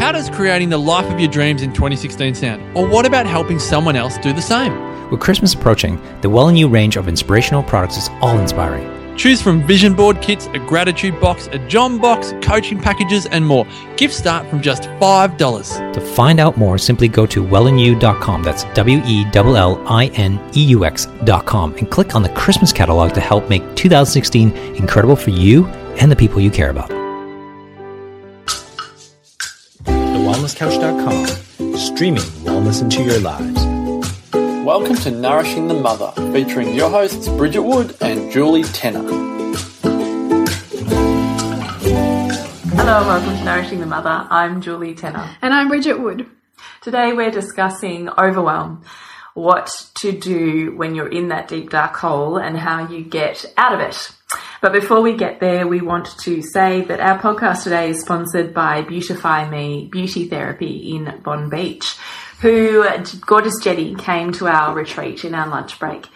How does creating the life of your dreams in 2016 sound? Or what about helping someone else do the same? With Christmas approaching, the Well and You range of inspirational products is all inspiring. Choose from vision board kits, a gratitude box, a John box, coaching packages, and more. Gifts start from just $5. To find out more, simply go to wellandyou.com. That's W E L L I N E U X.com and click on the Christmas catalog to help make 2016 incredible for you and the people you care about. TheWellnessCouch.com, streaming wellness into your lives. Welcome to Nourishing the Mother, featuring your hosts Bridget Wood and Julie Tenner. Hello and welcome to Nourishing the Mother. I'm Julie Tenner. And I'm Bridget Wood. Today we're discussing overwhelm, what to do when you're in that deep dark hole and how you get out of it. But before we get there, we want to say that our podcast today is sponsored by Beautify Me Beauty Therapy in Bonbeach who, gorgeous Jenny, came to our retreat in our lunch break.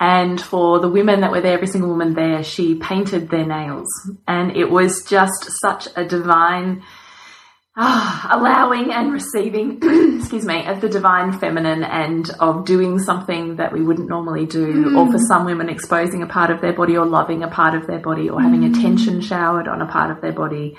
And for the women that were there, every single woman there, she painted their nails. And it was just such a divine, oh, allowing and receiving, excuse me, of the divine feminine and of doing something that we wouldn't normally do. Mm. Or for some women, exposing a part of their body or loving a part of their body or having mm. attention showered on a part of their body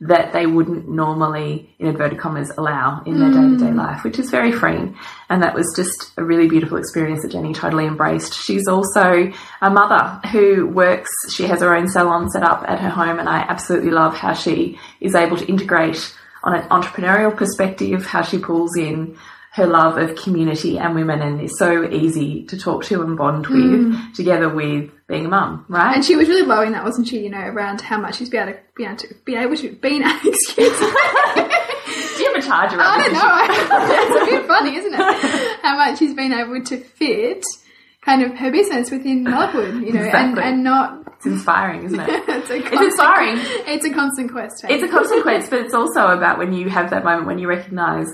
that they wouldn't normally, in inverted commas, allow in their day to day life, which is very freeing. And that was just a really beautiful experience that Jenny totally embraced. She's also a mother who works, she has her own salon set up at her home, and I absolutely love how she is able to integrate on an entrepreneurial perspective, how she pulls in her love of community and women and is so easy to talk to and bond with mm. together with being a mum, right? And she was really blowing that, wasn't she? You know, around how much she's be able to be able to be able to be an excuse me. Do you have a charger? I don't know. it's a bit funny, isn't it? How much she's been able to fit kind of her business within motherhood, you know, exactly. and, and not. It's inspiring, isn't it? it's, it's, inspiring. It's a constant quest. Hey? It's a constant quest, but it's also about when you have that moment when you recognise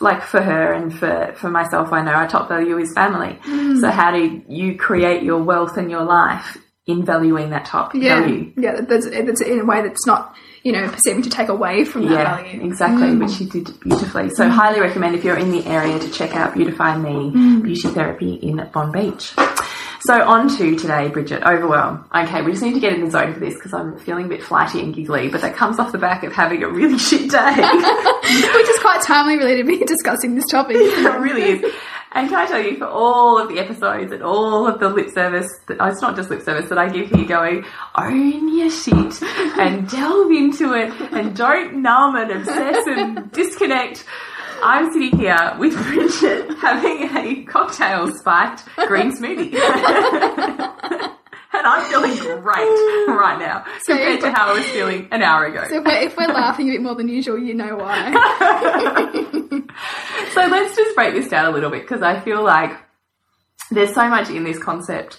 like for her and for, for myself, I know our top value is family. Mm. So how do you create your wealth and your life in valuing that top yeah. value? Yeah, that's, that's in a way that's not, you know, perceiving to take away from that yeah, value. Exactly, mm. which she did beautifully. So mm. highly recommend if you're in the area to check out Beautify Me mm. Beauty Therapy in Bonbeach. So on to today, Bridget, overwhelm. Okay, we just need to get in the zone for this because I'm feeling a bit flighty and giggly, but that comes off the back of having a really shit day. Which is quite timely really to be discussing this topic. it really is. And can I tell you, for all of the episodes and all of the lip service, that, oh, it's not just lip service that I give here going, own your shit and delve into it and don't numb and obsess and disconnect. I'm sitting here with Bridget having a cocktail spiked green smoothie. and I'm feeling great right now so compared to how I was feeling an hour ago. So if we're, if we're laughing a bit more than usual, you know why. so let's just break this down a little bit because I feel like there's so much in this concept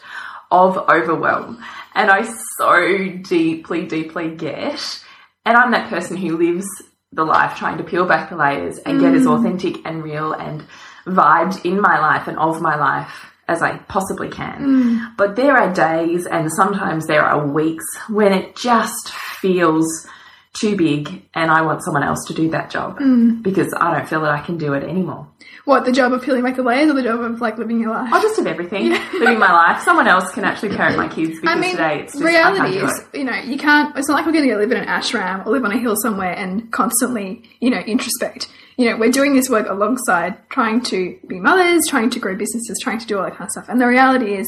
of overwhelm, and I so deeply, deeply get. And I'm that person who lives the life, trying to peel back the layers and mm. get as mm. authentic and real and vibed in my life and of my life as I possibly can. Mm. But there are days and sometimes there are weeks when it just feels too big and I want someone else to do that job mm. because I don't feel that I can do it anymore. What, the job of peeling back the layers or the job of like living your life? Oh, just of everything. Yeah. living my life. Someone else can actually parent my kids because I mean, today it's just, reality is, you know, you can't, it's not like we're going to go live in an ashram or live on a hill somewhere and constantly, you know, introspect. You know, we're doing this work alongside trying to be mothers, trying to grow businesses, trying to do all that kind of stuff. And the reality is,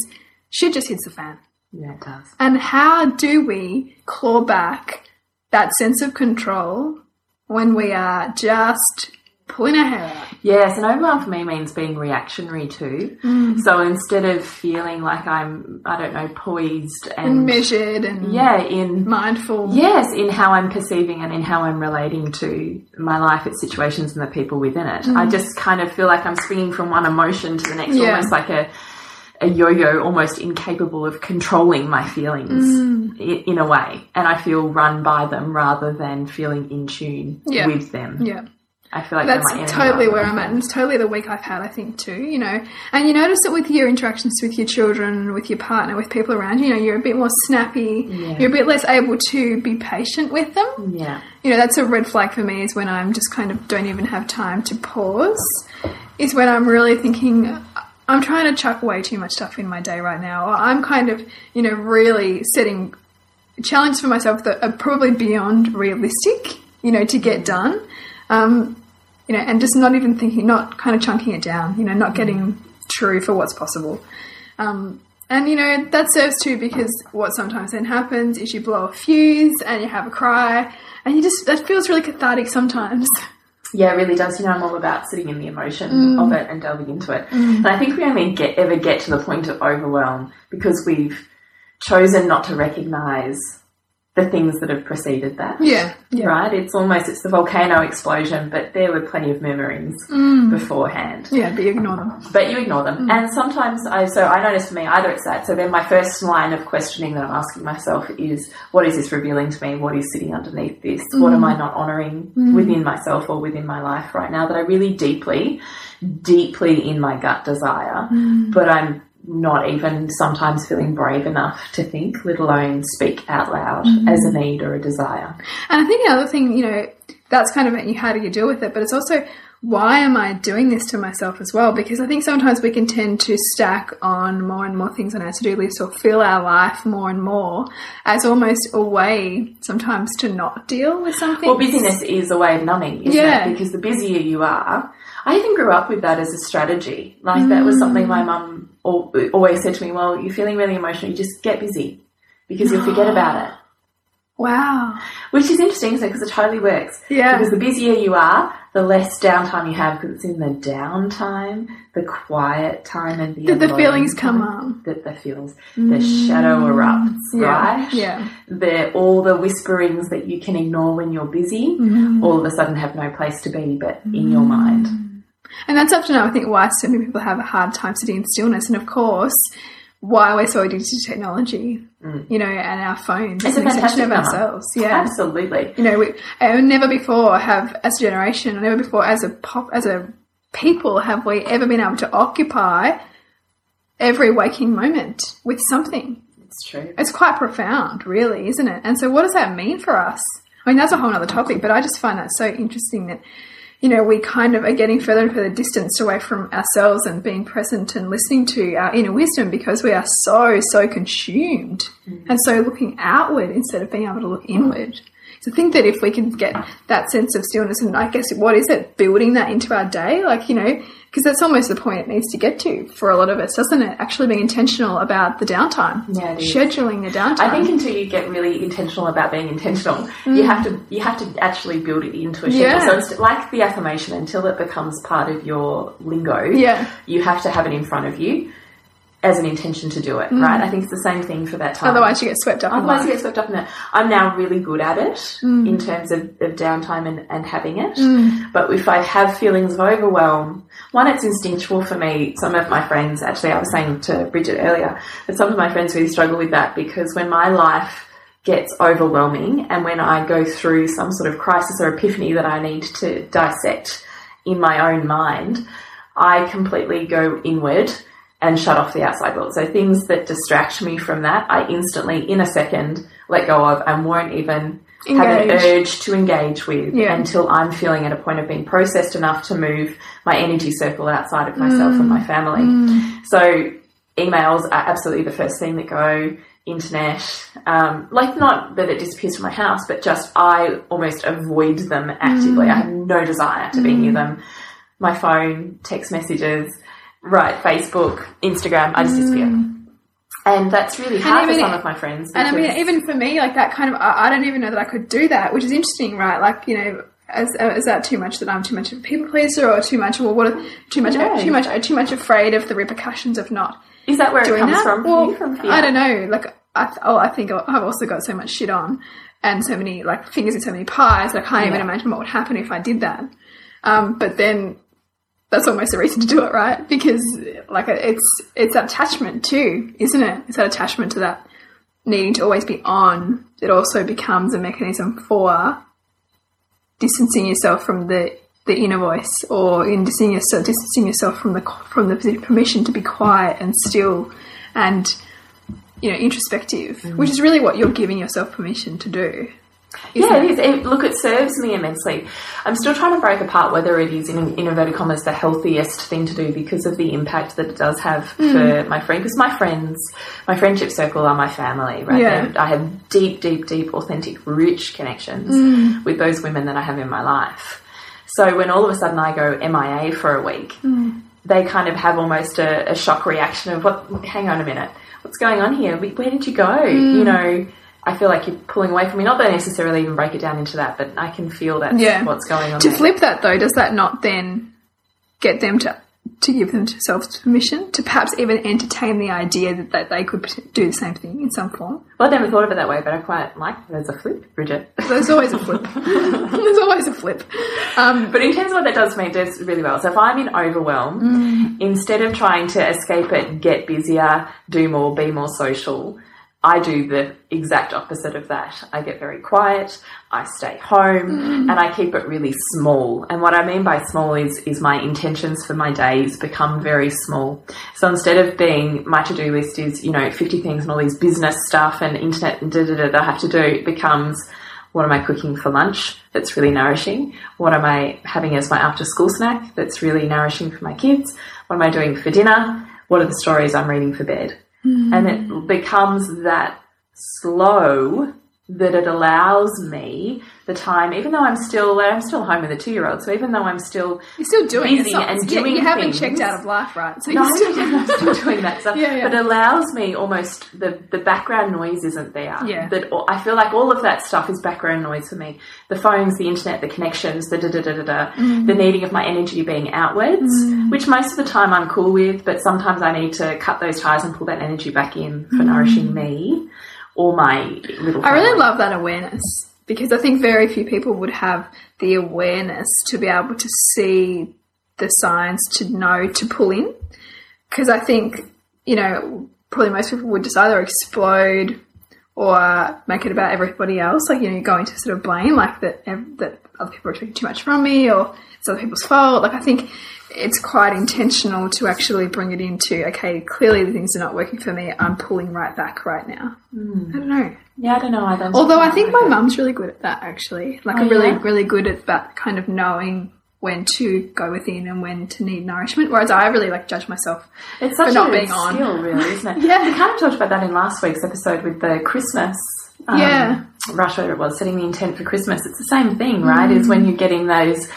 shit just hits the fan. Yeah, it does. And how do we claw back that sense of control when we are just pulling our hair out. Yes, and overwhelm for me means being reactionary too. Mm. So instead of feeling like I'm, I don't know, poised and, and, measured and yeah, in mindful. Yes, in how I'm perceiving and in how I'm relating to my life, its situations, and the people within it. Mm. I just kind of feel like I'm swinging from one emotion to the next, yeah. almost like a a yo-yo almost incapable of controlling my feelings mm. in, in, a way and i feel run by them rather than feeling in tune yeah. with them yeah I feel like That's they're my enemy totally where I'm at, and it's totally the week I've had, I think, too, you know. And you notice it with your interactions with your children, with your partner, with people around you, you know, you're a bit more snappy, Yeah. you're a bit less able to be patient with them. Yeah. You know, that's a red flag for me is when I'm just kind of don't even have time to pause, is when I'm really thinking, I'm trying to chuck way too much stuff in my day right now. I'm kind of, you know, really setting challenges for myself that are probably beyond realistic, you know, to get done. Um, you know, and just not even thinking, not kind of chunking it down, you know, not getting true for what's possible. Um, and you know that serves too because what sometimes then happens is you blow a fuse and you have a cry, and you just that feels really cathartic sometimes. Yeah, it really does. You know, I'm all about sitting in the emotion Mm. of it and delving into it. And I think we only get ever get to the point of overwhelm because we've chosen not to recognize the things that have preceded that. Yeah, yeah. Right? It's almost it's the volcano explosion, but there were plenty of murmurings Mm. beforehand. Yeah, but you ignore them. But you ignore them. Mm. And sometimes I so I notice for me either it's that. So then my first line of questioning that I'm asking myself is what is this revealing to me? What is sitting underneath this? What am mm. I not honoring mm. within myself or within my life right now that I really deeply, deeply in my gut desire, but I'm not even sometimes feeling brave enough to think, let alone speak out loud mm-hmm. as a need or a desire. And I think another thing, you know, that's kind of you how do you deal with it, but it's also why am I doing this to myself as well? Because I think sometimes we can tend to stack on more and more things on our to do list or fill our life more and more as almost a way sometimes to not deal with something. Well, busyness is a way of numbing, isn't Yeah. it? Because the busier you are, I even grew up with that as a strategy. Like that was something my mm. mum always said to me. Well, you're feeling really emotional. You just get busy because you'll forget about it. Wow. Which is interesting because it totally works. Yeah. Because the busier you are, the less downtime you have because it's in the downtime, the quiet time, and the That the feelings come up. That the feelings, the shadow mm. erupts, Yeah. right? Yeah. the all the whisperings that you can ignore when you're busy Mm-hmm. all of a sudden have no place to be but in your mm. mind And that's often, I think, why so many people have a hard time sitting in stillness. And of course, why we're so addicted to technology, you know, and our phones. Mm. it's a and extension of number. ourselves. Yeah. absolutely You know, we and never before have, as a generation, never before as a pop, as a people, have we ever been able to occupy every waking moment with something. it's true It's quite profound, really, isn't it? And so, what does that mean for us? I mean, that's a whole other topic, but I just find that so interesting that, you know, we kind of are getting further and further distanced away from ourselves and being present and listening to our inner wisdom because we are so, so consumed mm. and so looking outward instead of being able to look inward. To think that if we can get that sense of stillness and I guess what is it, building that into our day, like, you know, because that's almost the point it needs to get to for a lot of us, doesn't it? Actually being intentional about the downtime, Yeah, scheduling the downtime. I think until you get really intentional about being intentional, you have to you have to actually build it into a schedule. Mm. Yeah. So it's like the affirmation, until it becomes part of your lingo, Yeah. you have to have it in front of you as an intention to do it. Right? I think it's the same thing for that time. Mm. Otherwise, you get swept up in Otherwise, you get swept up in it. I'm now really good at it Mm. in terms of, of downtime and, and having it. But if I have feelings of overwhelm, one, it's instinctual for me. Some of my friends, actually, I was saying to Bridget earlier, that some of my friends really struggle with that because when my life gets overwhelming and when I go through some sort of crisis or epiphany that I need to dissect in my own mind, I completely go inward and shut off the outside world. So things that distract me from that, I instantly, in a second, let go of and won't even have an urge to engage with Yeah. until I'm feeling at a point of being processed enough to move my energy circle outside of myself and mm. my family. Mm. So emails are absolutely the first thing that go. Internet, um, like not that it disappears from my house, but just I almost avoid them actively. Mm. I have no desire to be near them. My phone, text messages, right, Facebook, Instagram, I just disappear. And that's really hard mean, for some of my friends. And I mean, even for me, like that kind of, I, I don't even know that I could do that, which is interesting, right? Like, you know, is, is that too much that I'm too much of a people pleaser or too much, well, what, are- too much, No. too much, too much afraid of the repercussions of not is that where it comes that? from? well, from? I don't know. Like, I, th- oh, I think I've also got so much shit on and so many, like, fingers in so many pies. I can't even imagine what would happen if I did that. Um, but then that's almost a reason to do it, right? Because, like, it's, it's that attachment too, isn't it? It's that attachment to that needing to always be on. It also becomes a mechanism for distancing yourself from the the inner voice or in distancing yourself, distancing yourself from the from the permission to be quiet and still and you know introspective, mm. which is really what you're giving yourself permission to do. Yeah, it is. It, look, it serves me immensely. I'm still trying to break apart whether it is, in, in inverted commas, the healthiest thing to do because of the impact that it does have hmm. for my friend. Because my friends, my friendship circle are my family, right? Yeah. I have deep, deep, deep, authentic, rich connections hmm. with those women that I have in my life. So when all of a sudden I go MIA for a week, hmm. they kind of have almost a, a shock reaction of what? Hang on a minute, what's going on here? Where did you go? You know, I feel like you're pulling away from me. Not that I necessarily even break it down into that, but I can feel that Yeah. what's going on. To there. flip that though, does that not then get them to to give themselves permission to perhaps even entertain the idea that, that they could do the same thing in some form? Well, I never thought of it that way, but I quite like as a flip, Bridget. There's always a flip. There's always a flip. Um, But in terms of what that does for me, it does really well. So if I'm in overwhelm, instead of trying to escape it, get busier, do more, be more social, I do the exact opposite of that. I get very quiet, I stay home, mm. and I keep it really small. And what I mean by small is is my intentions for my days become very small. So instead of being my to do list is, you know, 50 things and all these business stuff and internet and da da da that I have to do, it becomes what am I cooking for lunch that's really nourishing? What am I having as my after school snack that's really nourishing for my kids? What am I doing for dinner? What are the stories I'm reading for bed? And it mm. becomes that slow that it allows me the time, even though I'm still I'm still home with a two year old, so even though I'm still you're still doing it. And yeah, doing You haven't things, checked out of life, right? So no, you're still, I'm still doing that stuff. Yeah, yeah. But it allows me almost the the background noise isn't there. Yeah. That I feel like all of that stuff is background noise for me. The phones, the internet, the connections, the da da da da da, Mm. the needing of my energy being outwards, which most of the time I'm cool with, but sometimes I need to cut those ties and pull that energy back in for nourishing me or my little. I really love that awareness because I think very few people would have the awareness to be able to see the signs to know to pull in. Because I think, you know, probably most people would just either explode or make it about everybody else. Like, you know, go into sort of blame, like that, that other people are taking too much from me or it's other people's fault. Like, I think it's quite intentional to actually bring it into, okay, clearly the things are not working for me. I'm pulling right back right now. I don't know. Yeah, I don't know either. Although I think my mum's really good at that actually. Like Oh, I'm really, yeah? really good at that kind of knowing when to go within and when to need nourishment. Whereas I really like judge myself. It's such for not a being on. skill, really, isn't it? Yeah. We kind of talked about that in last week's episode with the Christmas. Um, Yeah. Rush, whatever it was, setting the intent for Christmas. It's the same thing, right? Is when you're getting those,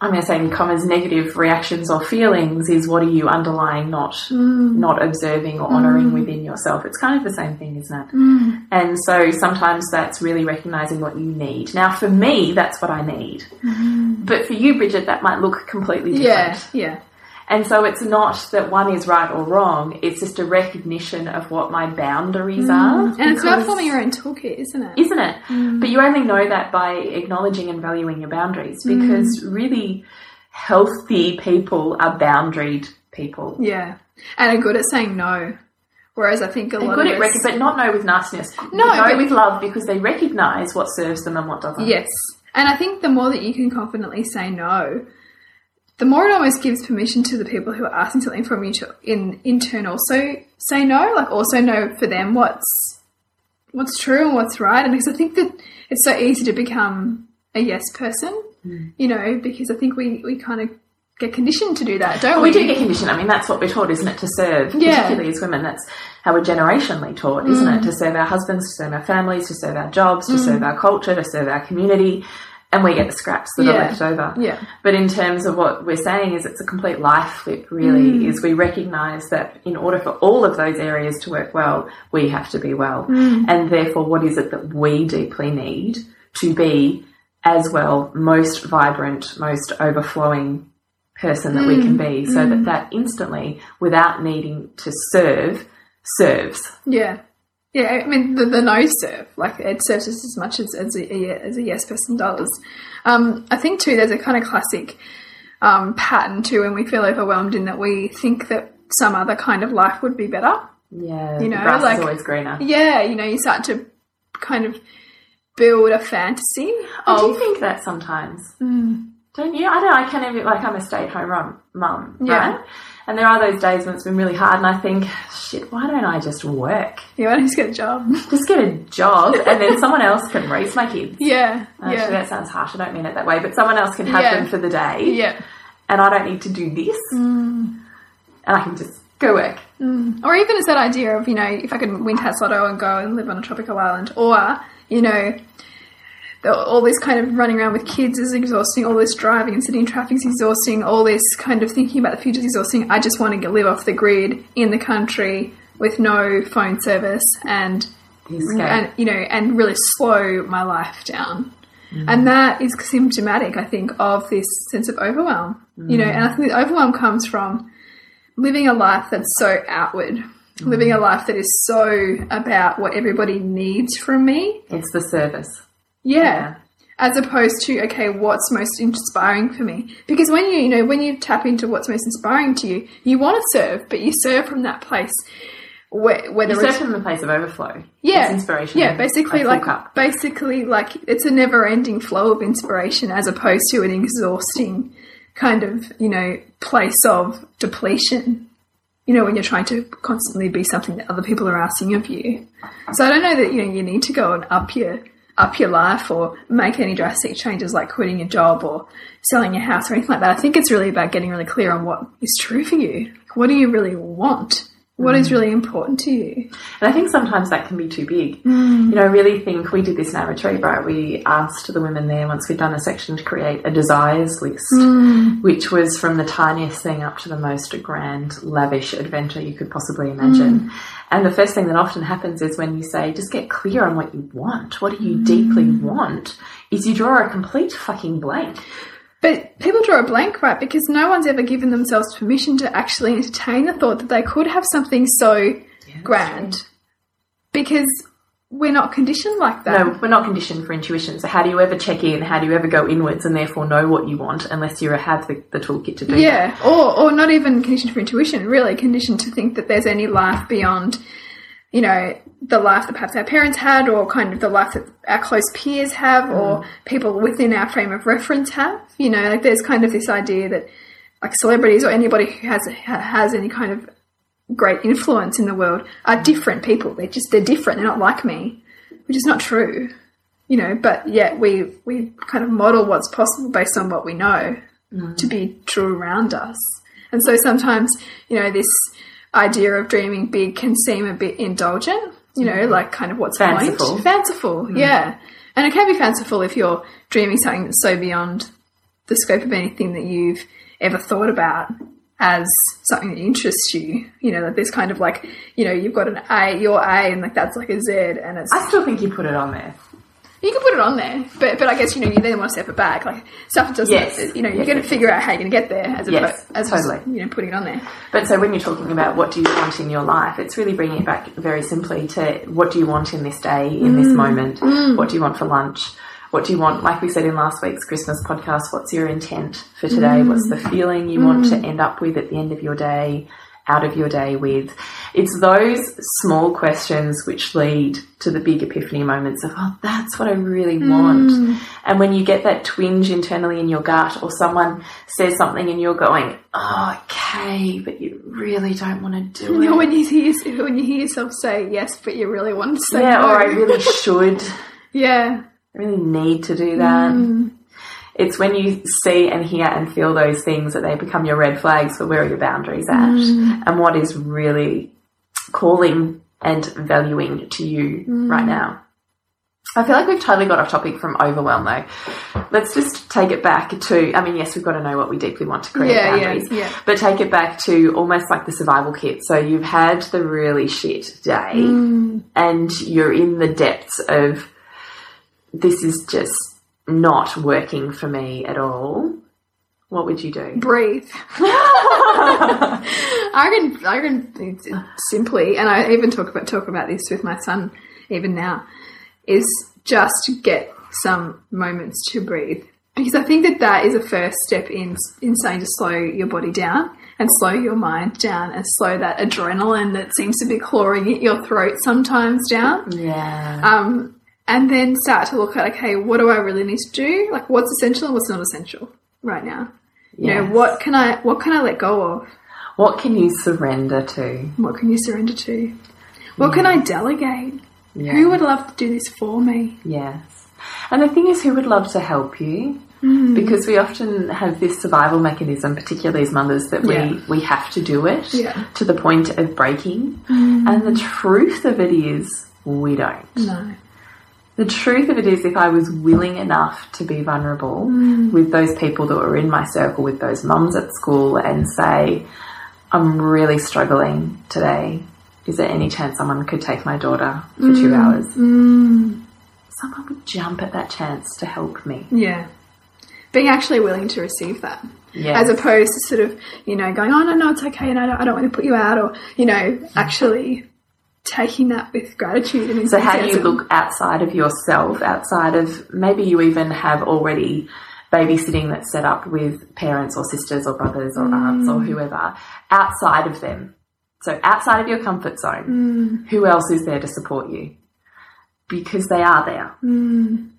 I'm going to say in commas, negative reactions or feelings. Is what are you underlying, not mm. not observing or honoring mm. within yourself? It's kind of the same thing, isn't it? Mm. And so sometimes that's really recognizing what you need. Now, for me, that's what I need. Mm-hmm. But for you, Bridget, that might look completely different. Yeah, yeah. And so it's not that one is right or wrong, it's just a recognition of what my boundaries mm. are. And it's about forming your own toolkit, isn't it? Isn't it? Mm. But you only know that by acknowledging and valuing your boundaries mm. because really healthy people are boundaried people. yeah. And are good at saying no. Whereas I think a They're lot good of at rec- but not no with nastiness. No, no but- with love because they recognise what serves them and what doesn't. Yes. And I think the more that you can confidently say no, the more it almost gives permission to the people who are asking something from you to in in turn also say no, like also know for them what's what's true and what's right. And because I think that it's so easy to become a yes person, hmm. you know, because I think we, we kind of get conditioned to do that, don't Well, we? we do get conditioned. I mean, that's what we're taught, isn't it? To serve, Yeah. particularly as women. That's how we're generationally taught, isn't it? Hmm. To serve our husbands, to serve our families, to serve our jobs, to serve hmm. our culture, to serve our community, and we get the scraps that are left over. Yeah. But in terms of what we're saying, is it's a complete life flip. Really, mm. is we recognise that in order for all of those areas to work well, we have to be well, mm. and therefore, what is it that we deeply need to be as well, most vibrant, most overflowing person that we can mm. be so that that instantly without needing to serve serves Yeah. Yeah, I mean, the, the no serve, like, it serves us as much as, as, a, as a yes person does. Um, I think, too, there's a kind of classic um, pattern, too, when we feel overwhelmed in that we think that some other kind of life would be better. yeah You the know, grass like- is always greener Yeah, you know, you start to kind of build a fantasy I do of. think that sometimes Mm. Don't you? I don't. I can't even like I'm a stay-at-home mum, Yeah. right? And there are those days when it's been really hard, and I think, shit, why don't I just work? Yeah, I just get a job. Just get a job, and then someone else can raise my kids. yeah, Actually, yeah, that sounds harsh. I don't mean it that way, but someone else can have Yeah. them for the day, yeah. and I don't need to do this, Mm. and I can just go work. Or even it's that idea of, you know, if I could win Tattslotto and go and live on a tropical island, or, you know, all this kind of running around with kids is exhausting, all this driving and sitting in traffic is exhausting, all this kind of thinking about the future is exhausting. I just want to get, live off the grid in the country with no phone service and Escape. and you know, and really slow my life down. And mm. that is symptomatic, I think, of this sense of overwhelm. You know, and I think the overwhelm comes from living a life that's so outward, living a mm. life that is so about what everybody needs from me. It's the service. Yeah. As opposed to, okay, what's most inspiring for me? Because when you, you know, when you tap into what's most inspiring to you, you want to serve, but you serve from that place where, whether You serve from the place of overflow. yeah, It's inspiration. Yeah, basically, like cup. basically, like it's a never-ending flow of inspiration, as opposed to an exhausting kind of you know place of depletion. You know, when you're trying to constantly be something that other people are asking of you. So I don't know that you know you need to go and up your up your life or make any drastic changes like quitting your job or selling your house or anything like that. I think it's really about getting really clear on what is true for you. What do you really want? What is really important to you? And I think sometimes that can be too big. Mm. You know, I really think we did this in our retreat, right? We asked the women there once we'd done a section to create a desires list, Mm. which was from the tiniest thing up to the most grand, lavish adventure you could possibly imagine. Mm. And the first thing that often happens is when you say, just get clear on what you want, what do you deeply Mm. want, is you draw a complete fucking blank. But people draw a blank, right? Because no one's ever given themselves permission to actually entertain the thought that they could have something so grand. Because we're not conditioned like that. No, we're not conditioned for intuition. So how do you ever check in? How do you ever go inwards and therefore know what you want unless you have the, the toolkit to do that? Yeah, or or not even conditioned for intuition, really conditioned to think that there's any life beyond, you know, the life that perhaps our parents had, or kind of the life that our close peers have, or mm. people within our frame of reference have. You know, like there's kind of this idea that like celebrities or anybody who has has any kind of great influence in the world are different people. They're just they're different. They're not like me, which is not true. You know, but yet we we kind of model what's possible based on what we know mm. to be true around us. And so sometimes, you know, this idea of dreaming big can seem a bit indulgent, you know, mm-hmm. like kind of what's the Fanciful. point? Fanciful, mm-hmm. yeah. And it can be fanciful if you're dreaming something that's so beyond the scope of anything that you've ever thought about as something that interests you. You know, that there's kind of like, you know, you've got an A, your A, and like that's like a Z, and it's I still think you put it on there. You can put it on there, but but I guess you know you then want to step it back. Like stuff doesn't, Yes. you know, you're Yes, going to figure out how you're going to get there as Yes, opposed as totally. just, you know putting it on there. But so when you're talking about what do you want in your life, it's really bringing it back very simply to what do you want in this day, in this mm. moment? Mm. What do you want for lunch? What do you want, like we said in last week's Christmas podcast, what's your intent for today? What's mm. the feeling you want to end up with at the end of your day, out of your day with? It's those small questions which lead to the big epiphany moments of, oh, that's what I really want. And when you get that twinge internally in your gut, or someone says something and you're going, oh, okay, but you really don't want to do You know, it. when you hear when you hear yourself say yes, but you really want to say Yeah, no. or I really should. yeah, I really need to do that. Mm. It's when you see and hear and feel those things that they become your red flags for where are your boundaries at Mm. and what is really calling and valuing to you Mm. right now. I feel like we've totally got off topic from overwhelm though. Let's just take it back to, I mean, yes, we've got to know what we deeply want to create Yeah, yeah, boundaries, yeah. but take it back to almost like the survival kit. So you've had the really shit day Mm. and you're in the depths of this is just not working for me at all. What would you do? breathe. I can I can simply, and I even talk about talk about this with my son even now, is just get some moments to breathe because I think that that is a first step in in saying to slow your body down and slow your mind down and slow that adrenaline that seems to be clawing at your throat sometimes down. Yeah. Um, and then start to look at okay, what do I really need to do? Like, what's essential and what's not essential? right now? You know, what can I what can I let go of? What can you surrender to? What can you surrender to? What can I delegate? Yeah. Who would love to do this for me? Yes. And the thing is, who would love to help you? Mm. Because we often have this survival mechanism, particularly as mothers, that Yeah. we, we have to do it. Mm. to the point of breaking. And the truth of it is, we don't. No. The truth of it is, if I was willing enough to be vulnerable Mm. with those people that were in my circle, with those mums at school, and say, I'm really struggling today. Is there any chance someone could take my daughter for two Mm. hours? Someone would jump at that chance to help me. Yeah. Being actually willing to receive that. Yes. As opposed to sort of, you know, going, oh, no, no, it's okay, and I don't, I don't want to put you out, or, you know, actually taking that with gratitude and So, how do you look outside of yourself, outside of maybe you even have already babysitting that's set up with parents or sisters or brothers or aunts or mm. whoever, outside of them? So, outside of your comfort zone, mm. who else is there to support you? Because they are there. Mm.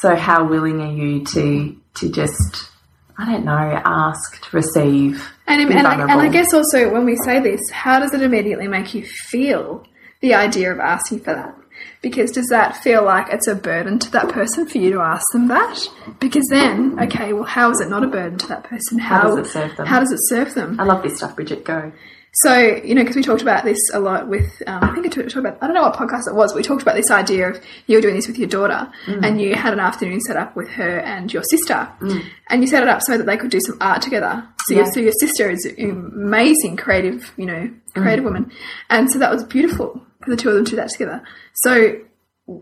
So, how willing are you to to just, I don't know, ask, to receive, And, and, I, and I guess also when we say this, how does it immediately make you feel the idea of asking for that? Because does that feel like it's a burden to that person for you to ask them that? Because then, okay, well, how is it not a burden to that person? How, does it serve them? How does it serve them? I love this stuff, Bridget. Go. So, you know, because we talked about this a lot with, um, I think I talked about, I don't know what podcast it was, but we talked about this idea of you were doing this with your daughter mm. and you had an afternoon set up with her and your sister. Mm. And you set it up so that they could do some art together. So, Yeah. your, so your sister is an amazing creative, you know, creative mm. woman. And so that was beautiful the two of them to do that together. So,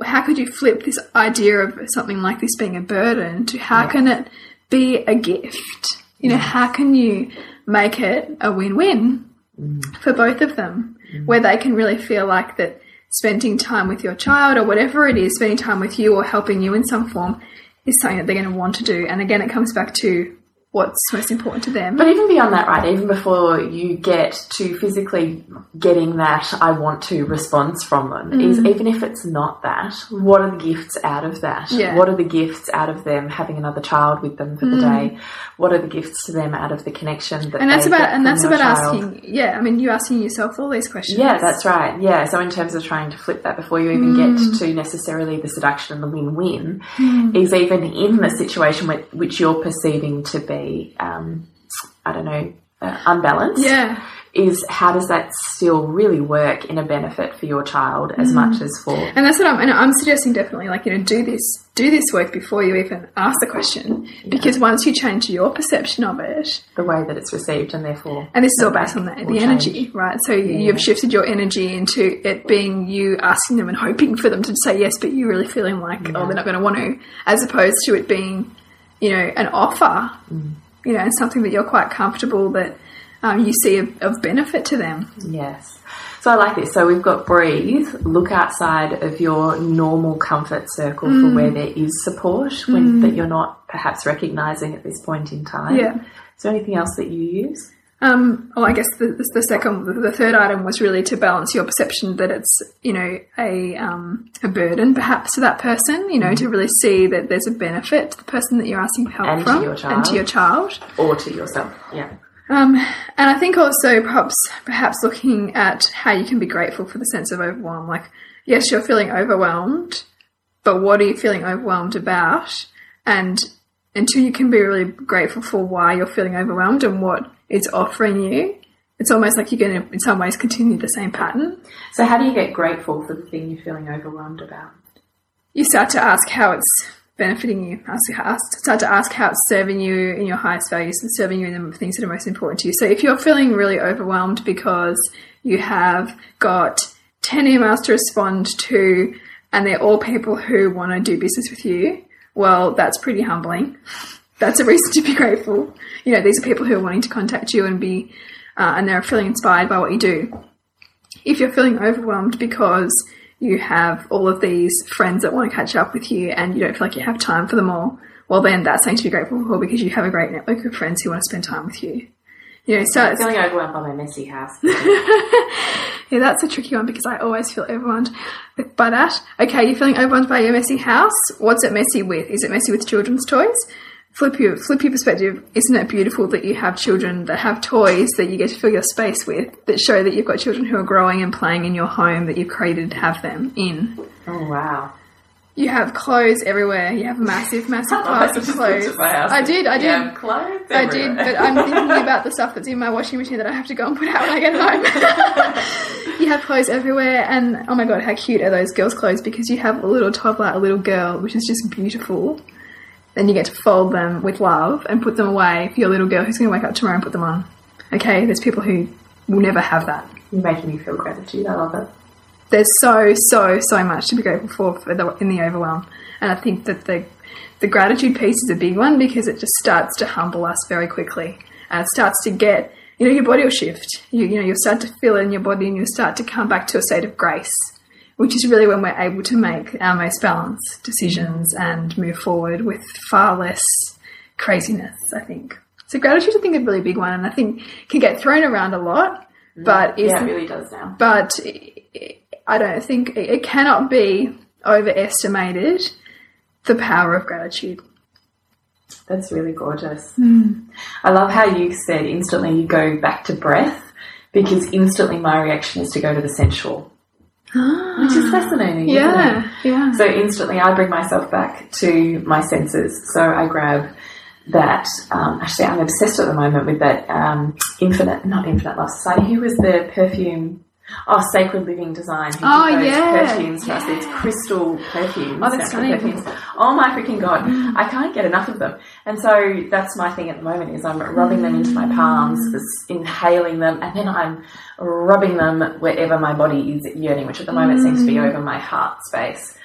how could you flip this idea of something like this being a burden to how can it be a gift? You know, mm. how can you make it a win-win mm. for both of them, mm. where they can really feel like that spending time with your child or whatever it is, spending time with you or helping you in some form is something that they're going to want to do. And again, it comes back to what's most important to them. But even beyond that, right, even before you get to physically getting that I want to response from them, is mm-hmm. even if it's not that, what are the gifts out of that? Yeah. What are the gifts out of them having another child with them for the mm-hmm. day? What are the gifts to them out of the connection that and that's they about and that's about child? asking. Yeah, I mean, you asking yourself all these questions. Yeah, that's right. Yeah. So in terms of trying to flip that before you even Mm. get to necessarily the seduction and the win-win, mm. is even in the situation which you're perceiving to be, um, I don't know, uh, unbalanced. yeah. Is how does that still really work in a benefit for your child as much as for And that's what I'm, and I'm suggesting definitely, like, you know, do this, do this work before you even ask the question. Because once you change your perception of it, the way that it's received and therefore and this is all based on the, the energy, right? So you've shifted your energy into it being you asking them and hoping for them to say yes, but you really feeling like, oh, they're not going to want to, as opposed to it being, you know, an offer, Mm. you know, something that you're quite comfortable that um, you see of, of benefit to them. Yes. So I like this. So we've got breathe, look outside of your normal comfort circle Mm. for where there is support when that you're not perhaps recognizing at this point in time. Yeah. Is there anything else that you use? Um, well, I guess the, the, second, the, third item was really to balance your perception that it's, you know, a, um, a burden perhaps to that person, you know, to really see that there's a benefit to the person that you're asking for help Mm-hmm. And to from your and to your child. Or to yourself? Yeah. Um, and I think also perhaps perhaps looking at how you can be grateful for the sense of overwhelm. Like, yes, you're feeling overwhelmed, but what are you feeling overwhelmed about? And until you can be really grateful for why you're feeling overwhelmed and what it's offering you, it's almost like you're going to, in some ways, continue the same pattern. So how do you get grateful for the thing you're feeling overwhelmed about? You start to ask how it's benefiting you. Ask, ask, start to ask how it's serving you in your highest values and serving you in the things that are most important to you. So if you're feeling really overwhelmed because you have got 10 emails to respond to and they're all people who want to do business with you, well, that's pretty humbling. That's a reason to be grateful. You know, these are people who are wanting to contact you and be, uh, and they're feeling inspired by what you do. If you're feeling overwhelmed because you have all of these friends that want to catch up with you and you don't feel like you have time for them all, well, then that's something to be grateful for because you have a great network of friends who want to spend time with you. You know, so it's, Feeling overwhelmed by my messy house. yeah, that's a tricky one because I always feel overwhelmed by that. Okay, you're feeling overwhelmed by your messy house. What's it messy with? Is it messy with children's toys? Flip your flip your perspective. Isn't it beautiful that you have children that have toys that you get to fill your space with that show that you've got children who are growing and playing in your home that you've created to have them in. Oh wow. You have clothes everywhere. You have massive, massive piles of clothes. I did, I did. Clothes I did, but I'm thinking about the stuff that's in my washing machine that I have to go and put out when I get home. you have clothes everywhere, and oh my god, how cute are those girls' clothes? Because you have a little toddler, a little girl, which is just beautiful. Then you get to fold them with love and put them away for your little girl who's going to wake up tomorrow and put them on. Okay, there's people who will never have that. You're making me feel gratitude. I love it. There's so, so, so much to be grateful for, for the, in the overwhelm. And I think that the the gratitude piece is a big one because it just starts to humble us very quickly. And it starts to get, you know, your body will shift. You, you know, you'll start to feel it in your body and you'll start to come back to a state of grace, which is really when we're able to make our most balanced decisions and move forward with far less craziness, I think. So gratitude, I think, is a really big one, and I think can get thrown around a lot, but Yeah, it really does now. but I don't think it cannot be overestimated the power of gratitude. That's really gorgeous. Hmm. I love how you said instantly you go back to breath because instantly my reaction is to go to the sensual, which is fascinating. Yeah, yeah. So instantly I bring myself back to my senses. So I grab that, um, actually I'm obsessed at the moment with that um, Infinite, not Infinite Love Society, who was the perfume, oh, Sacred Living Design. Oh, yeah, Perfumes for us, these crystal perfumes. Oh, that's stunning. perfumes. Oh my freaking God. I can't get enough of them. And so that's my thing at the moment is I'm rubbing them into my mm. palms, inhaling them, and then I'm rubbing them wherever my body is yearning, which at the moment seems to be over mm. my heart space.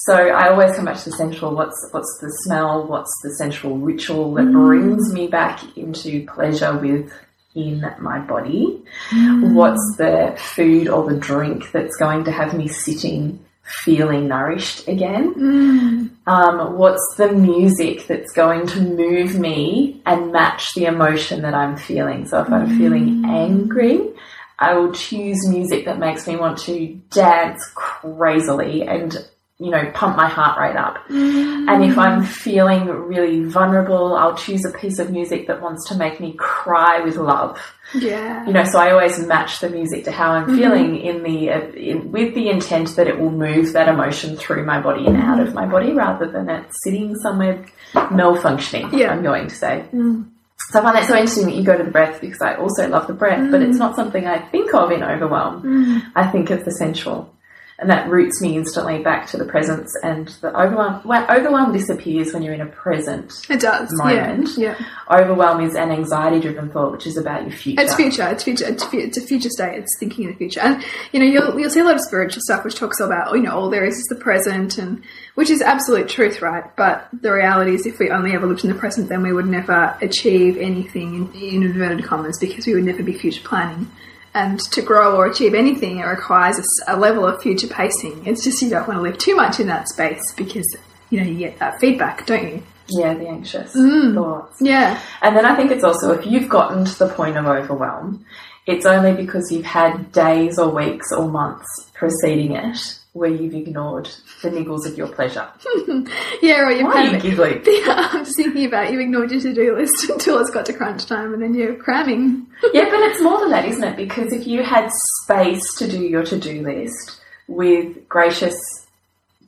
So I always come back to the sensual. What's what's the smell? What's the sensual ritual that mm. brings me back into pleasure with in my body? Mm. What's the food or the drink that's going to have me sitting feeling nourished again? Mm. Um, what's the music that's going to move me and match the emotion that I'm feeling? So if I'm mm. feeling angry, I will choose music that makes me want to dance crazily and you know pump my heart rate up. Mm. And if I'm feeling really vulnerable, I'll choose a piece of music that wants to make me cry with love. Yeah. you know so i always match the music to how i'm mm-hmm. feeling in the uh, in, with the intent that it will move that emotion through my body and out of mm-hmm. my body rather than it sitting somewhere malfunctioning Yeah. i'm going to say. Mm. So i find that so interesting that you go to the breath because i also love the breath but it's mm. not something i think of in overwhelm. I think of the sensual and that roots me instantly back to the presence and the overwhelm well, overwhelm disappears when you're in a present It does. moment. Yeah. yeah. overwhelm is an anxiety driven thought which is about your future It's future. It's future. It's, it's a future state. It's thinking in the future. And you know, you'll you'll see a lot of spiritual stuff which talks about you know all there is is the present, and which is absolute truth, right? But the reality is, if we only ever lived in the present, then we would never achieve anything in, in inverted commas because we would never be future planning. And to grow or achieve anything, it requires a level of future pacing. It's just you don't want to live too much in that space because you know you get that feedback, don't you? Yeah, the anxious Mm. thoughts. Yeah. And then I think it's also if you've gotten to the point of overwhelm, it's only because you've had days or weeks or months preceding it where you've ignored the niggles of your pleasure. Yeah, or you've Why are you of giggling? Yeah, I'm just thinking about you ignored your to-do list until it's got to crunch time and then you're cramming. Yeah, but it's more than that, isn't it? Because if you had space to do your to do list with gracious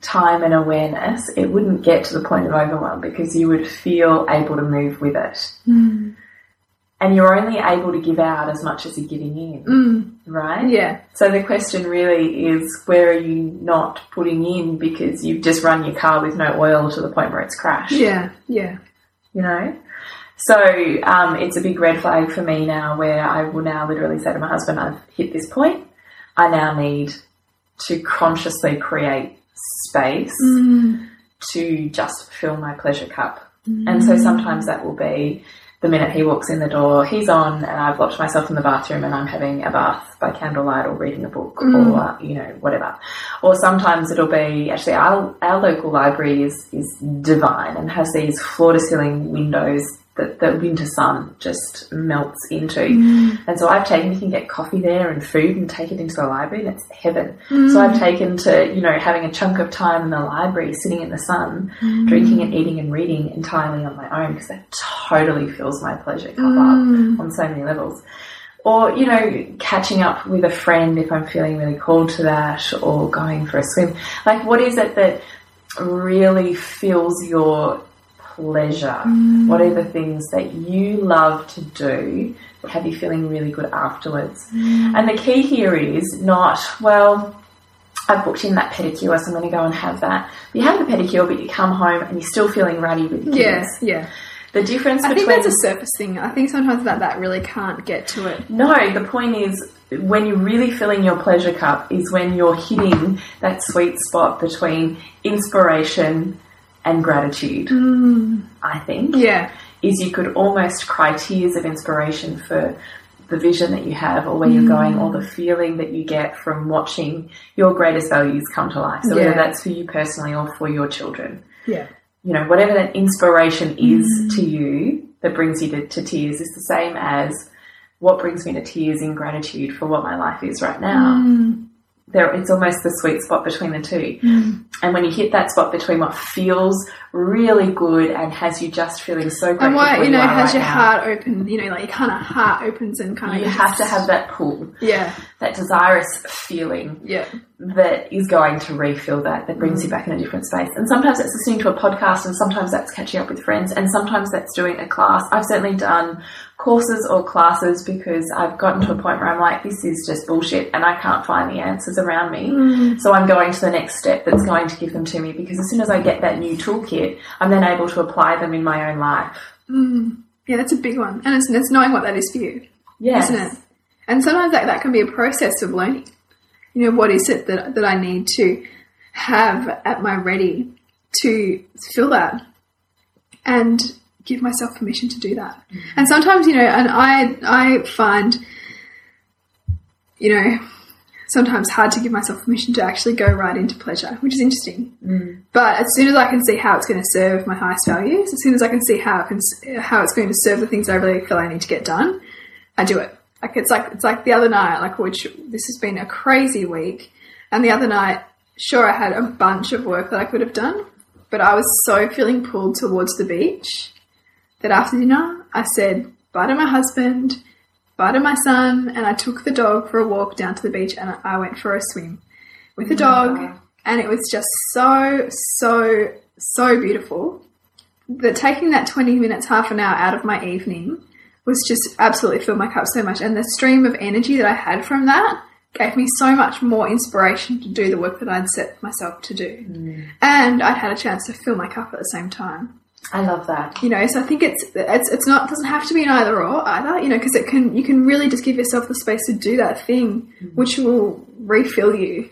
time and awareness, it wouldn't get to the point of overwhelm because you would feel able to move with it. Hmm. And you're only able to give out as much as you're giving in, mm. right? Yeah. So the question really is where are you not putting in because you've just run your car with no oil to the point where it's crashed? Yeah. Yeah. you know. So um, it's a big red flag for me now, where I will now literally say to my husband, "I've hit this point. I now need to consciously create space mm. to just fill my pleasure cup." And so mm. sometimes that will be the minute he walks in the door, he's on, and I've locked myself in the bathroom, and I'm having a bath by candlelight or reading a book mm. or you know whatever. Or sometimes it'll be actually our our local library is is divine and has these floor to ceiling windows that the winter sun just melts into. Mm. And so I've taken, you can get coffee there and food and take it into the library and it's heaven. So I've taken to, you know, having a chunk of time in the library, sitting in the sun, Mm. drinking and eating and reading entirely on my own because that totally fills my pleasure cup Mm. up on so many levels. Or, you know, catching up with a friend if I'm feeling really called to that or going for a swim. Like, what is it that really fills your pleasure? Mm. What are the things that you love to do that have you feeling really good afterwards? Mm. And the key here is not, well, I've booked in that pedicure, so I'm going to go and have that. You have the pedicure, but you come home and you're still feeling ruddy with your Yeah, kids. yeah. The difference I between think that's a surface thing. I think sometimes that that really can't get to it. No, the point is when you're really filling your pleasure cup is when you're hitting that sweet spot between inspiration and gratitude. Mm. I think Yeah, is you could almost cry tears of inspiration for the vision that you have or where you're mm. going or the feeling that you get from watching your greatest values come to life. So whether that's for you personally or for your children. Yeah, you know, whatever that inspiration is mm. to you that brings you to, to tears is the same as what brings me to tears in gratitude for what my life is right now. There, it's almost the sweet spot between the two. Hmm. And when you hit that spot between what feels really good and has you just feeling so grateful and why for you know are has right your now, heart open? You know, like your kind of heart opens and kind of you have to have that pull, yeah, that desirous feeling yeah, that is going to refill that, that brings you hmm. back in a different space. And sometimes that's listening to a podcast, and sometimes that's catching up with friends, and sometimes that's doing a class. I've certainly done courses or classes because I've gotten to a point where I'm like, this is just bullshit, and I can't find the answers around me. Mm. So I'm going to the next step that's going to give them to me because as soon as I get that new toolkit, I'm then able to apply them in my own life. Mm. yeah. That's a big one, and it's, it's knowing what that is for you. Yes. isn't it? And sometimes that, that can be a process of learning. You know, what is it that, that I need to have at my ready to feel that and give myself permission to do that. And sometimes, you know, and I I find, you know, sometimes hard to give myself permission to actually go right into pleasure, which is interesting. Mm. But as soon as I can see how it's going to serve my highest values, as soon as I can see how it can, how it's going to serve the things I really feel I need to get done, I do it. Like it's like it's like the other night, like which this has been a crazy week, and the other night, sure I had a bunch of work that I could have done, but I was so feeling pulled towards the beach that after dinner I said bye to my husband, bye to my son, and I took the dog for a walk down to the beach and I went for a swim with the dog, and it was just so so so beautiful that taking that 20 minutes, half an hour out of my evening was just absolutely filled my cup so much. And the stream of energy that I had from that gave me so much more inspiration to do the work that I'd set myself to do. Mm. And I'd had a chance to fill my cup at the same time. I love that. You know, so I think it's it's it's not doesn't have to be an either or either. You know, because it can you can really just give yourself the space to do that thing, mm. which will refill you.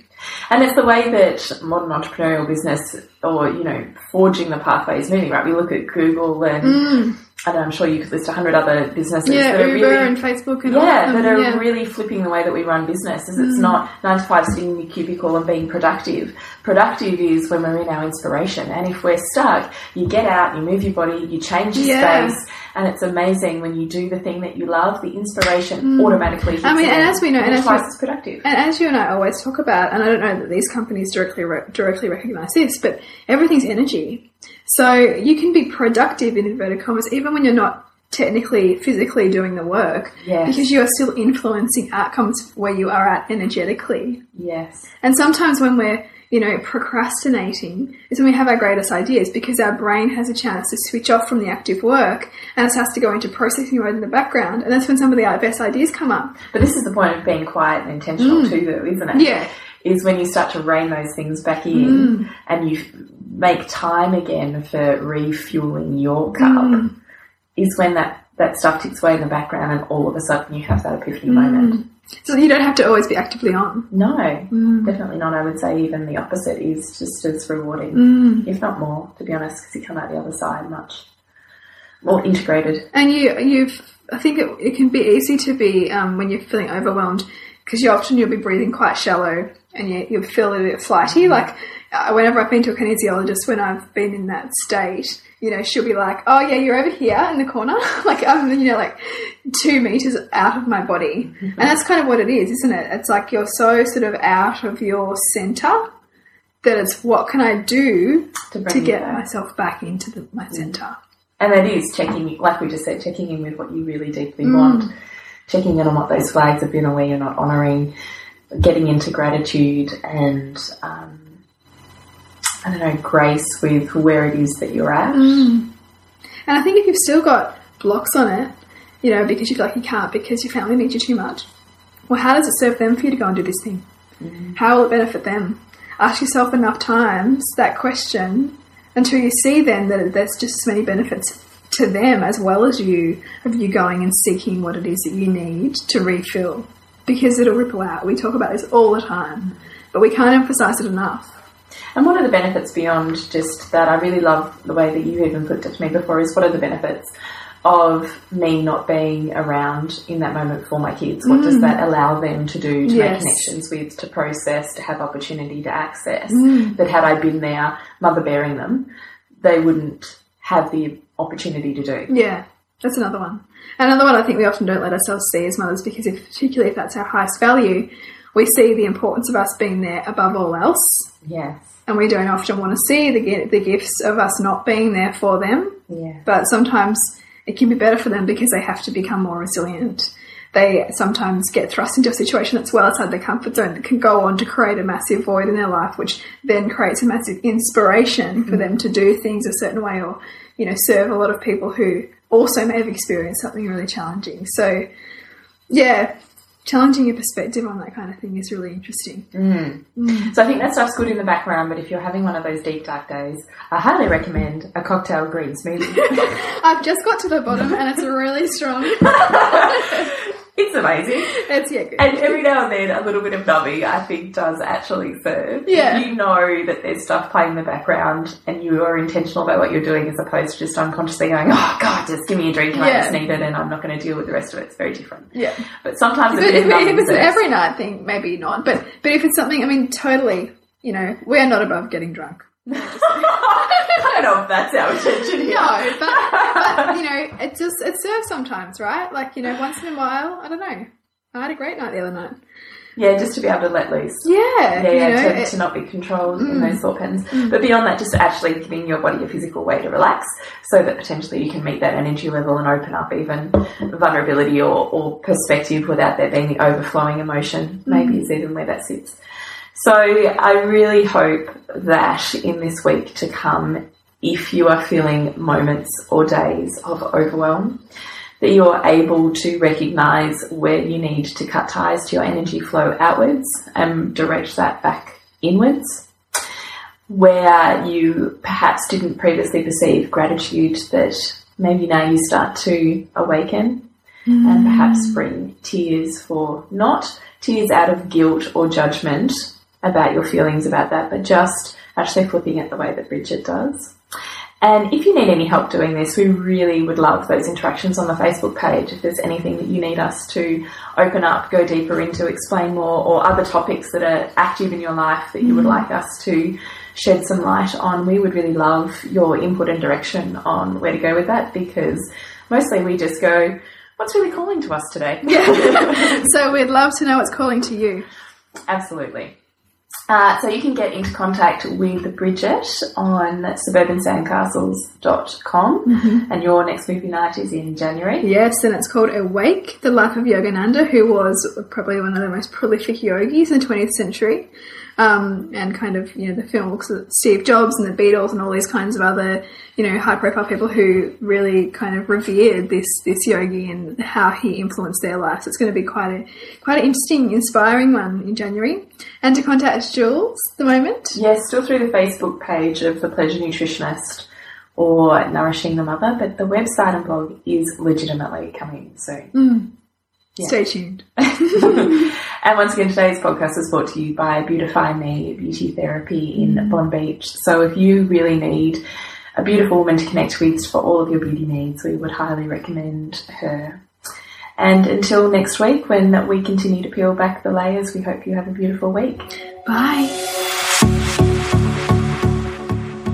And it's the way that modern entrepreneurial business, or you know, forging the pathways moving. Right, we look at Google, and mm. And I'm sure you could list a hundred other businesses Mm. Yeah, that are Uber really, and Facebook and yeah, that are yeah. Mm. really flipping the way that we run business. Is it's not nine to five sitting in your cubicle and being productive. Productive is when we're in our inspiration, and if we're stuck, you get out, you move your body, you change your Yeah. space, and it's amazing when you do the thing that you love. The inspiration automatically. Hits Mm. I mean, and as we know, and as twice we- as productive. And as you and I always talk about, and I don't know that these companies directly re- directly recognize this, but everything's energy. So you can be productive in inverted commas even when you're not technically physically doing the work, Yes. because you are still influencing outcomes where you are at energetically. yes. And sometimes when we're you know, procrastinating is when we have our greatest ideas because our brain has a chance to switch off from the active work and it has to go into processing mode in the background. And that's when some of the best ideas come up. But this is the point of being quiet and intentional too, though, isn't it? Mm. Yeah. Is when you start to rein those things back in Mm. and you make time again for refueling your cup, Mm. is when that, that stuff ticks away in the background and all of a sudden you have that Mm. epiphany moment. So you don't have to always be actively on. No, Mm. definitely not. I would say even the opposite is just as rewarding, Mm. if not more, to be honest, because you come out the other side much more integrated. And you, you've, I think it, it can be easy to be um, when you're feeling overwhelmed because you often you'll be breathing quite shallow and you, you'll feel a bit flighty. Like uh, whenever I've been to a kinesiologist, when I've been in that state, you know, she'll be like, "Oh yeah, you're over here in the corner," like I'm, you know, like two meters out of my body, and that's kind of what it is, isn't it? It's like you're so sort of out of your center that it's what can I do To to, get back. myself back into the, my center. And that is checking, like we just said, checking in with what you really deeply Mm. want, checking in on what those flags have been or where you're not honouring, getting into gratitude and, um, I don't know, grace with where it is that you're at. Mm. And I think if you've still got blocks on it, you know, because you feel like you can't because your family needs you too much, well, how does it serve them for you to go and do this thing? How will it benefit them? Ask yourself enough times that question until you see then that there's just as many benefits to them as well as you of you going and seeking what it is that you need to refill because it'll ripple out. We talk about this all the time, but we can't emphasize it enough. And what are the benefits beyond just that? I really love the way that you even put it to me before is what are the benefits of me not being around in that moment for my kids? What does mm. that allow them to do to Yes. make connections with, to process, to have opportunity to access? Mm. That had I been there, mother bearing them, they wouldn't have the opportunity to do. Yeah, that's another one. Another one I think we often don't let ourselves see as mothers because, if, particularly if that's our highest value, we see the importance of us being there above all else, Yes. and we don't often want to see the the gifts of us not being there for them. Yeah. But sometimes it can be better for them because they have to become more resilient. They sometimes get thrust into a situation that's well outside their comfort zone that can go on to create a massive void in their life, which then creates a massive inspiration for mm. them to do things a certain way or, you know, serve a lot of people who also may have experienced something really challenging. So, yeah, challenging your perspective on that kind of thing is really interesting. Mm. Mm. So I think that stuff's good in the background, but if you're having one of those deep dark days, I highly recommend a cocktail green smoothie. I've just got to the bottom and it's really strong. it's amazing. It's, yeah, good. And every now and then, a little bit of numbing, I think, does actually serve. Yeah. You know that there's stuff playing in the background and you are intentional about what you're doing as opposed to just unconsciously going, oh, God, just give me a drink and I just need it and I'm not going to deal with the rest of it. It's very different. yeah. But sometimes a But bit if, if it's an every night thing, maybe not. But but if it's something, I mean, totally. You know, we are not above getting drunk. I don't know if that's our intention here. No, but, but you know, it just it serves sometimes, right? Like you know, once in a while. I don't know. I had a great night the other night. Yeah, just to be able to let loose. Yeah, Yeah, yeah, know, to, it- to not be controlled in mm. those thought patterns. Mm. But beyond that, just actually giving your body a physical way to relax so that potentially you can meet that energy level and open up even vulnerability or, or perspective without there being the overflowing emotion, maybe mm. is even where that sits. So I really hope that in this week to come, if you are feeling moments or days of overwhelm, that you're able to recognize where you need to cut ties to your energy flow outwards and direct that back inwards. Where you perhaps didn't previously perceive gratitude, that maybe now you start to awaken and perhaps mm. bring tears for not tears out of guilt or judgment about your feelings about that, but just actually flipping it the way that Bridget does. And if you need any help doing this, we really would love those interactions on the Facebook page. If there's anything that you need us to open up, go deeper into, explain more, or other topics that are active in your life that you would mm-hmm. like us to shed some light on, we would really love your input and direction on where to go with that because mostly we just go, what's really calling to us today? Yeah. so we'd love to know what's calling to you. Absolutely. Uh, so you can get into contact with Bridget on suburbansandcastles.com and your next movie night is in January. Yes, and it's called Awake: The Life of Yogananda, who was probably one of the most prolific yogis in the 20th century. Um, and kind of, you know, the film looks at Steve Jobs and the Beatles and all these kinds of other, you know, high profile people who really kind of revered this, this yogi and how he influenced their lives. It's going to be quite a, quite an interesting, inspiring one in January. And to contact Jules at the moment. Yes, still through the Facebook page of The Pleasure Nutritionist or Nourishing the Mother, but the website and blog is legitimately coming soon. Stay tuned. And once again, today's podcast is brought to you by Beautify Me Beauty Therapy in mm. Bonbeach. So if you really need a beautiful woman to connect with for all of your beauty needs, we would highly recommend her. And until next week, when we continue to peel back the layers, we hope you have a beautiful week. Bye.